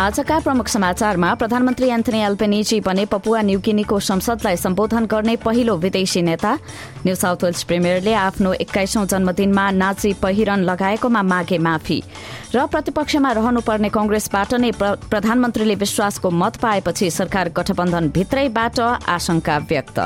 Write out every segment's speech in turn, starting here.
आजका प्रमुख समाचारमा प्रधानमन्त्री एन्थनी एल्पेनिजी बने पपुवा न्युगिनीको संसदलाई सम्बोधन गर्ने पहिलो विदेशी नेता। न्यू साउथ वेल्स प्रिमियरले आफ्नो एक्काइसौं जन्मदिनमा नाची पहिरन लगाएकोमा मागे माफी। र प्रतिपक्षमा रहनुपर्ने कंग्रेसबाट नै प्रधानमन्त्रीले विश्वासको मत पाएपछि सरकार गठबन्धन भित्रैबाट आशंका व्यक्त।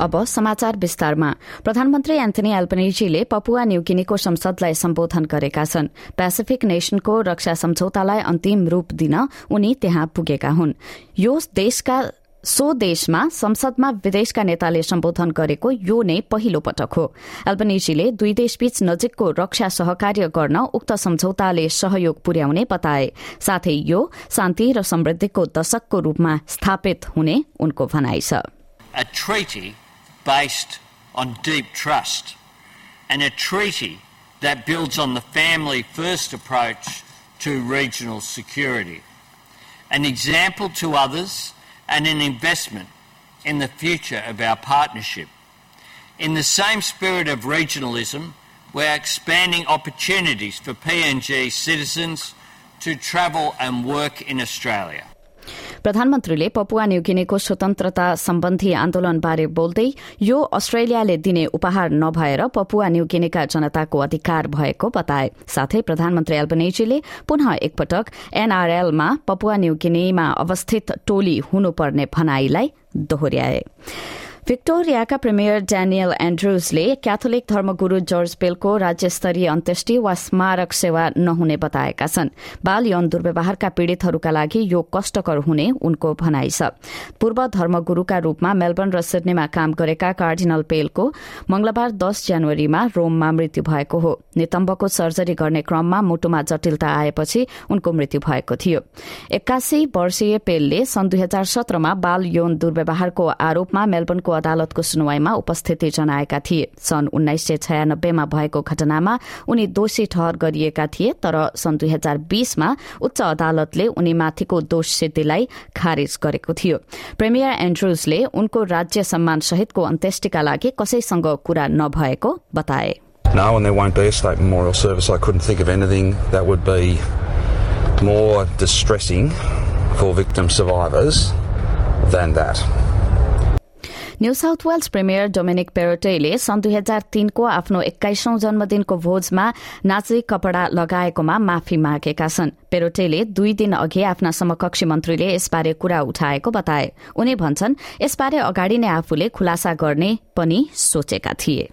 अब समाचार विस्तारमा। प्रधानमन्त्री एन्थनी एल्पनेजीले पपुवा न्युगिनीको संसदलाई सम्बोधन गरेका छन्। पेसिफिक नेशनको रक्षा सम्झौतालाई अन्तिम रूप दिन उनी त्यहाँ पुगेका हुन्। यो देशका सो देशमा संसदमा विदेशका नेताले सम्बोधन गरेको यो नै पहिलो पटक हो। एल्बनेजीले दुई देशबीच नजिकको रक्षा सहकार्य गर्न उक्त सम्झौताले सहयोग पुर्याउने बताए। साथै यो शान्ति र समृद्धिको दशकको रूपमा स्थापित हुने उनको भनाइ छ। Based on deep trust and a treaty that builds on the family first approach to regional security. An example to others and an investment in the future of our partnership. In the same spirit of regionalism, we're expanding opportunities for PNG citizens to travel and work in Australia. प्रधानमन्त्रीले Papua न्युगिनीको स्वतन्त्रता सम्बन्धी आन्दोलनबारे बोल्दै यो अस्ट्रेलियाले दिने उपहार नभएर Papua न्युगिनीका जनताको अधिकार भएको बताए। साथै प्रधानमन्त्री एल्बनेजीले पुनः एकपटक एनआरएलमा पपुवा न्युगिनीमा अवस्थित टोली हुनुपर्ने भनाईलाई दोहोर्याए भिक्टोरियाका प्रिमियर ड्यानियल एन्ड्रुजले क्याथोलिक धर्मगुरू जर्ज पेलको राज्यस्तरीय अन्त्येष्टि वा स्मारक सेवा नहुने बताएका छन्। बाल यौन दुर्व्यवहारका पीड़ितहरूका लागि यो कष्टकर हुने उनको भनाइ छ। पूर्व धर्मगुरूका रूपमा मेलबर्न र सिडनीमा काम गरेका कार्डिनल पेलको मंगलबार दस जनवरीमा रोममा मृत्यु भएको हो। नितम्बको सर्जरी गर्ने क्रममा मुटुमा जटिलता आएपछि उनको मृत्यु भएको थियो। एक्कासी वर्षीय पेलले सन् दुई हजार सत्रमा बाल यौन दुर्व्यवहारको आरोपमा मेलबर्नको अदालतको सुनवाईमा उपस्थिति जनाएका थिए सन् उन्नाइस सय छयानब्बेमा भएको घटनामा उनी दोषी ठहर गरिएका थिए तर सन् दुई हजार बीसमा उच्च अदालतले उनीमाथिको दोष सिद्धिलाई खारेज गरेको थियो प्रेमियर एन्ड्रुजले उनको राज्य सम्मान सहितको अन्त्येष्टिका लागि कसैसँग कुरा नभएको बताए No, and there won't be a state memorial service. I couldn't think of anything that would be more distressing for victim survivors than that. New South Wales premier Dominic Perrottet सन् दुई हजार तीनको आफ्नो एक्काइसौं जन्मदिनको भोजमा नाची कपड़ा लगाएकोमा माफी मागेका छन्। पेरोटेले दुई दिन अघि आफ्ना समकक्षी मन्त्रीले यसबारे कुरा उठाएको बताए। उनी भन्छन् यसबारे अगाडि नै आफूले खुलासा गर्ने पनि सोचेका थिए।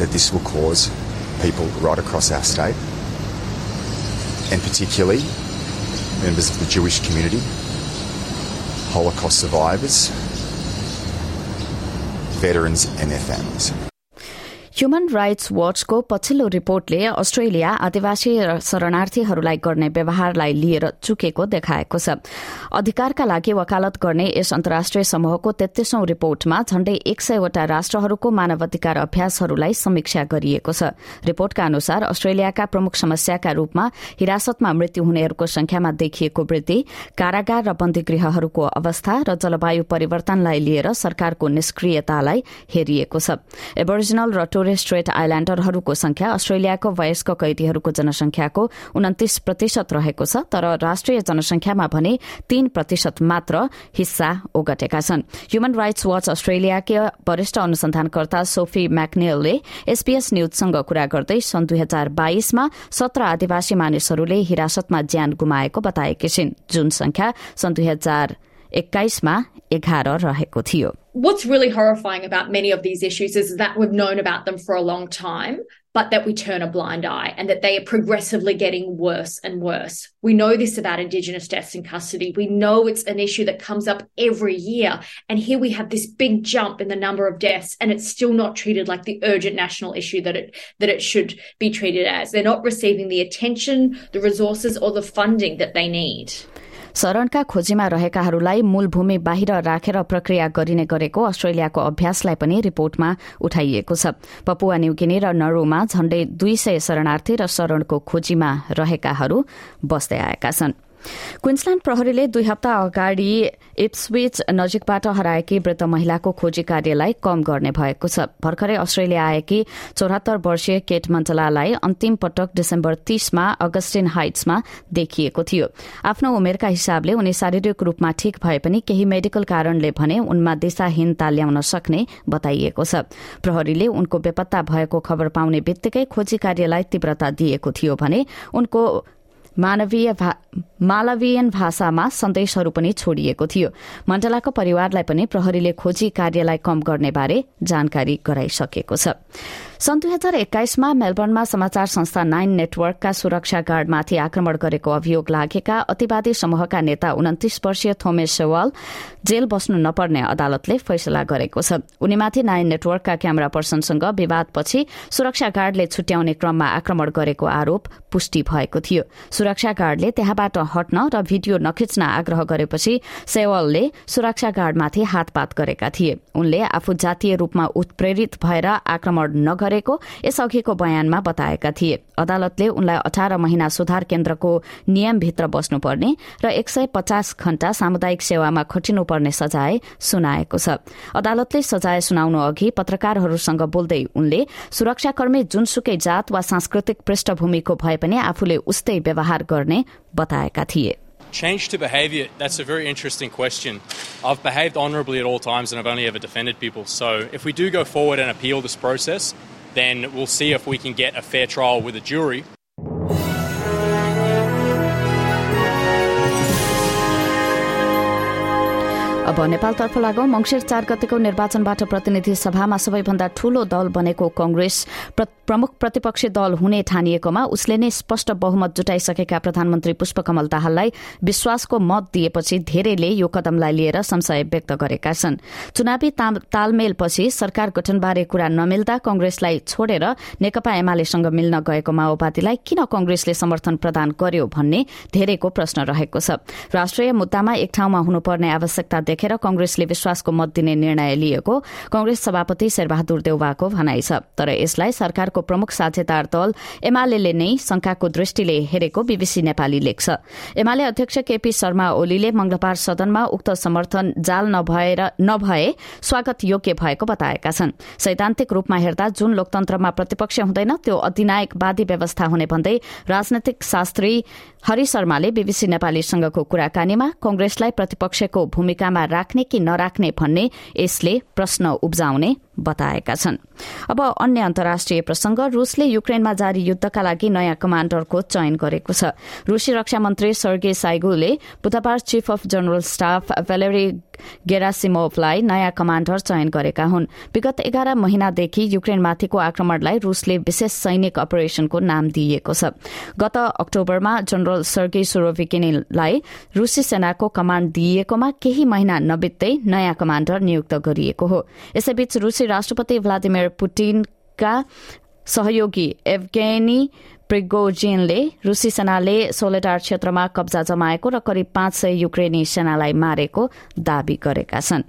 That this will cause people right across our state, and particularly members of the Jewish community, Holocaust survivors, veterans, and their families. Human rights वाचको पछिल्लो रिपोर्टले अस्ट्रेलिया आदिवासी शरणार्थीहरूलाई गर्ने व्यवहारलाई लिएर चुकेको देखाएको छ। अधिकारका लागि वकालत गर्ने यस अन्तर्राष्ट्रिय समूहको तेत्तीसौं रिपोर्टमा झण्डै एक सयवटा राष्ट्रहरूको मानवाधिकार अभ्यासहरूलाई समीक्षा गरिएको छ। रिपोर्टका अनुसार अस्ट्रेलियाका प्रमुख समस्याका रूपमा हिरासतमा मृत्यु हुनेहरूको संख्यामा देखिएको वृद्धि कारागार र बन्दीगृहहरूको अवस्था र जलवायु परिवर्तनलाई लिएर सरकारको निष्क्रियतालाई हेरिएको छ। एबोरिजिनल र स्ट्रेट आइल्याण्डरहरूको संख्या अस्ट्रेलियाको वयस्क कैदीहरूको जनसंख्याको उन्तिस प्रतिशत रहेको छ तर राष्ट्रिय जनसंख्यामा भने तीन प्रतिशत मात्र हिस्सा ओगटेका छन्। ह्युमन राइट्स वाच अस्ट्रेलियाका वरिष्ठ अनुसन्धानकर्ता सोफी म्याकनेलले एसपीएस न्यूजसँग कुरा गर्दै सन् दुई हजार बाइसमा सत्र आदिवासी मानिसहरूले हिरासतमा ज्यान गुमाएको बताएकी छिन्। जुन संख्या सन् दुई हजार एक्काइसमा एघार रहेको थियो। What's really horrifying about many of these issues is that we've known about them for a long time. but that we turn a blind eye and that they are progressively getting worse and worse. We know this about Indigenous deaths in custody. We know it's an issue that comes up every year. And here we have this big jump in the number of deaths, and it's still not treated like the urgent national issue that it that it should be treated as. They're not receiving the attention, the resources, or the funding that they need. शरणका खोजीमा रहेकाहरूलाई मूल भूमि बाहिर राखेर प्रक्रिया गरिने गरेको अस्ट्रेलियाको अभ्यासलाई पनि रिपोर्टमा उठाइएको छ। पपुवा न्युगिनी र नरोमा झण्डै दुई सय शरणार्थी र शरणको खोजीमा रहेकाहरू बस्दै आएका छनृ। क्विन्सल्याण्ड प्रहरीले दुई हप्ता अगाडि इप्सविच नजिकबाट हराएकी वृद्ध महिलाको खोजी कार्यलाई कम गर्ने भएको छ। भर्खरै अस्ट्रेलिया आएकी चौरात्तर वर्षीय केट मण्डलालाई अन्तिम पटक डिसेम्बर तीसमा अगस्टिन हाइट्समा देखिएको थियो। आफ्नो उमेरका हिसाबले उनी शारीरिक रूपमा ठिक भए पनि केही मेडिकल कारणले भने उनमा दिशाहीनता ल्याउन सक्ने बताइएको छ। प्रहरीले उनको बेपत्ता भएको खबर पाउने बित्तिकै खोजी कार्यलाई तीव्रता दिएको थियो भने उनको मानवीय मालवीयन भाषामा सन्देशहरू पनि छोडिएको थियो। मण्डलाको परिवारलाई पनि प्रहरीले खोजी कार्यलाई कम गर्ने बारे जानकारी गराइसकेको छ। सन् दुई हजार एक्काइसमा मेलबर्नमा समाचार संस्था नाइन नेटवर्कका सुरक्षा गार्डमाथि आक्रमण गरेको अभियोग लागेका अतिवादी समूहका नेता उन्तिस वर्षीय थोमेस सेवाल जेल बस्नु नपर्ने अदालतले फैसला गरेको छ। उनीमाथि नाइन नेटवर्कका क्यामेरा पर्सनसँग विवादपछि सुरक्षा गार्डले छुट्याउने क्रममा आक्रमण गरेको आरोप पुष्टि भएको थियो। सुरक्षा गार्डले त्यहाँबाट हट्न र भिडियो नखिच्न आग्रह गरेपछि सेवलले सुरक्षा गार्डमाथि हातपात गरेका थिए। उनले आफू जातीय रूपमा उत्प्रेरित भएर आक्रमण नगरेको यसअघिको बयानमा बताएका थिए अदालतले उनलाई अठार महिना सुधार केन्द्रको नियमभित्र बस्नुपर्ने र एक सय पचास घण्टा सामुदायिक सेवामा खटिनुपर्ने सजाय सुनाएको छ अदालतले सजाय सुनाउनु अघि पत्रकारहरूसँग बोल्दै उनले सुरक्षाकर्मी जुनसुकै जात वा सांस्कृतिक पृष्ठभूमिको भए पनि आफूले उस्तै व्यवहार गर्ने बताएका थिए Change to behaviour, that's a very interesting question. I've behaved honourably at all times and I've only ever defended people. So if we do go forward and appeal this process, then we'll see if we can get a fair trial with a jury. अब नेपालतर्फ लागौं मंगिर चार गतेको निर्वाचनबाट प्रतिनिधि सभामा सबैभन्दा ठूलो दल बनेको कंग्रेस प्रमुख प्रतिपक्षी दल हुने ठानिएकोमा उसले नै स्पष्ट बहुमत जुटाइसकेका प्रधानमन्त्री पुष्पकमल दाहाललाई विश्वासको मत दिएपछि धेरैले यो कदमलाई लिएर संशय व्यक्त गरेका छन्। चुनावी तालमेलपछि सरकार गठनबारे कुरा नमिल्दा कंग्रेसलाई छोडेर नेकपा एमालेसँग मिल्न गएको माओवादीलाई किन कंग्रेसले समर्थन प्रदान गर्यो भन्ने धेरैको प्रश्न रहेको छ। राष्ट्रिय मुद्दामा एक ठाउँमा हुनुपर्ने आवश्यकता देखेर कंग्रेसले विश्वासको मत दिने निर्णय लिएको कंग्रेस सभापति शेरबहादुर देउवाको भनाइ छ। तर यसलाई सरकारको प्रमुख साझेदार दल एमाले नै शंकाको दृष्टिले हेरेको बीबीसी नेपाली लेख्छ। एमाले अध्यक्ष केपी शर्मा ओलीले मंगलबार सदनमा उक्त समर्थन जाल नभए स्वागत योग्य भएको बताएका छन्। सैद्धान्तिक रूपमा हेर्दा जुन लोकतन्त्रमा प्रतिपक्ष हुँदैन त्यो अधिनायकवादी व्यवस्था हुने भन्दै राजनैतिक शास्त्री हरि शर्माले बीबीसी नेपालीसँगको कुराकानीमा कंग्रेसलाई प्रतिपक्षको भूमिकामा राख्ने कि नराख्ने भन्ने यसले प्रश्न उब्जाउने बताएका छन्। अब अन्य अन्तर्राष्ट्रिय प्रसंग रूसले युक्रेनमा जारी युद्धका लागि नयाँ कमाण्डरको चयन गरेको छ। रूसी रक्षा मन्त्री सर्गे साइगुले बुधबार chief of general staff Valery गेरासिमोभलाई नयाँ कमाण्डर चयन गरेका हुन्। विगत एघार महिनादेखि युक्रेनमाथिको आक्रमणलाई रूसले विशेष सैनिक अपरेशनको नाम दिइएको छ। गत अक्टोबरमा जनरल सर्गे सुरोभिकिनीलाई रूसी सेनाको कमाण्ड दिइएकोमा केही महिना नबित्दै नयाँ कमाण्डर नियुक्त गरिएको हो। यसैबीच रूसी राष्ट्रपति भ्लादिमिर पुटिनका सहयोगी एभगेनी प्रिगोजिनले रूसी सेनाले सोलेटार क्षेत्रमा कब्जा जमाएको र करिब पाँच सय युक्रेनी सेनालाई मारेको दावी गरेका छन्।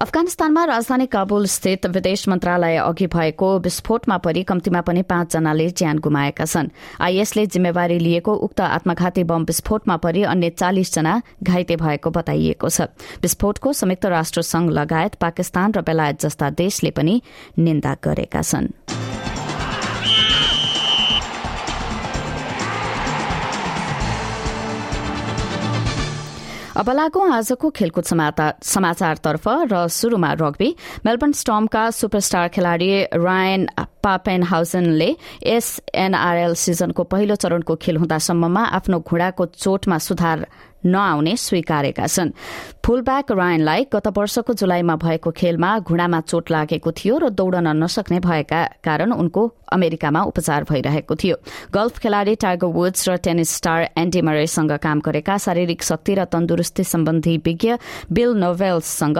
अफगानिस्तानमा राजधानी काबुल स्थित विदेश मन्त्रालय अघि भएको विस्फोटमा परि कम्तीमा पनि पाँचजनाले ज्यान गुमाएका छन्। आइएसले जिम्मेवारी लिएको उक्त आत्मघाती बम विस्फोटमा परि अन्य चालिसजना घाइते भएको बताइएको छ। विस्फोटको संयुक्त राष्ट्र संघ लगायत पाकिस्तान र बेलायत जस्ता देशले पनि निन्दा गरेका छनृ। अब लागौं आजको खेलकुद समाचारतर्फ र शुरूमा रग्बी। मेलबर्न स्टमका सुपरस्टार खेलाड़ी रायन पापेन हाउजनले एसएनआरएल सिजनको पहिलो चरणको खेल हुँदासम्ममा आफ्नो घुँडाको चोटमा सुधार नआउने स्वीकारेका छन्। फुलब्याक रायनलाई गत वर्षको जुलाईमा भएको खेलमा घुँडामा चोट लागेको थियो र दौड़न नसक्ने भएका कारण उनको अमेरिकामा उपचार भइरहेको थियो। गल्फ खेलाड़ी टाइगर वुड्स र टेनिस स्टार एन्डी मरेसँग काम गरेका शारीरिक शक्ति र तन्दुरुस्ती सम्बन्धी विज्ञ बिल नोभेल्ससँग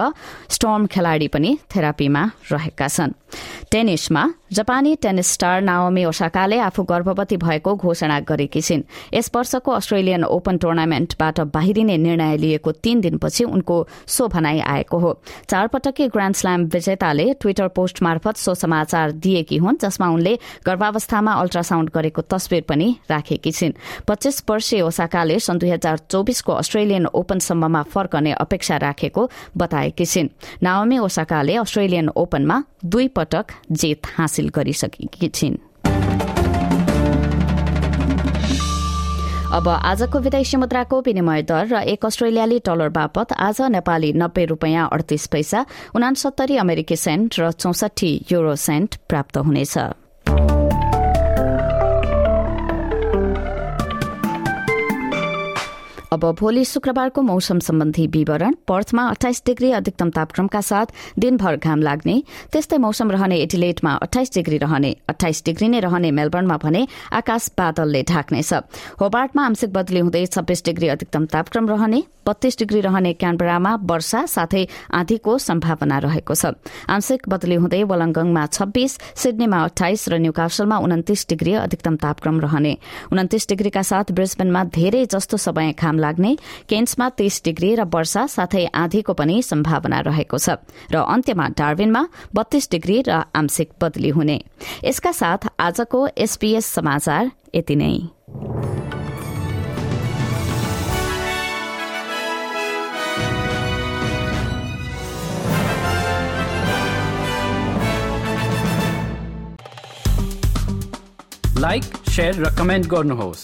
स्टर्म खेलाड़ी पनि थेरापीमा रहेका छन्। टेनिसमा जापानी टेनिस स्टार नाओमी ओसाकाले आफू गर्भवती भएको घोषणा गरेकी छिन्। यस वर्षको अस्ट्रेलियन ओपन टुर्नामेन्टबाट बाहिरिने निर्णय लिएको तीन दिनपछि उनको सो भनाई आएको हो। चारपटकी ग्राण्ड स्ल्याम विजेताले ट्विटर पोस्ट मार्फत सो समाचार दिएकी हुन् जसमा उनले गर्भावस्थामा अल्ट्रासाउण्ड गरेको तस्विर पनि राखेकी छिन्। पच्चीस वर्षीय ओसाकाले सन् दुई हजार चौबिसको अस्ट्रेलियन ओपनसम्ममा फर्कने अपेक्षा राखेको बताएकी छिन्। नाओमी ओसाकाले अस्ट्रेलियन ओपनमा दुई पटक जित हासिल गरिसकेकी छिन्। अब आजको विदेशी मुद्राको विनिमय दर र एक अस्ट्रेलियाली डलर बापत आज नेपाली नब्बे रूपियाँ अडतिस पैसा उनासत्तरी अमेरिकी सेन्ट र चौसठी युरो सेन्ट प्राप्त हुनेछ। अब भोलि शुक्रबारको मौसम सम्बन्धी विवरण। पर्थमा अठाइस डिग्री अधिकतम तापक्रमका साथ दिनभर घाम लाग्ने। त्यस्तै मौसम रहने एडिलेटमा अठाइस डिग्री रहने अठाइस डिग्री नै रहने मेलबर्नमा भने आकाश बादलले ढाक्नेछ। होबार्टमा आंशिक बदली हुँदै छब्बीस डिग्री अधिकतम तापक्रम रहने बत्तीस डिग्री रहने क्यानबरामा वर्षा साथै आँधीको सम्भावना रहेको छ। आंशिक बदली हुँदै वलङ्गङमा छब्बीस सिडनीमा अठाइस र न्यूकासलमा उन्तिस डिग्री अधिकतम तापक्रम रहने। उन्तिस डिग्रीका साथ ब्रिस्बेनमा धेरै जस्तो समय घाम लाग्ने। केन्समा तीस डिग्री र वर्षा साथै आँधीको पनि सम्भावना रहेको छ र अन्त्यमा डार्विनमा बत्तीस डिग्री र आंशिक बदली हुने। यसका साथ आजको एसपीएस समाचार यति नै। लाइक र कमेन्ट गर्नुहोस्।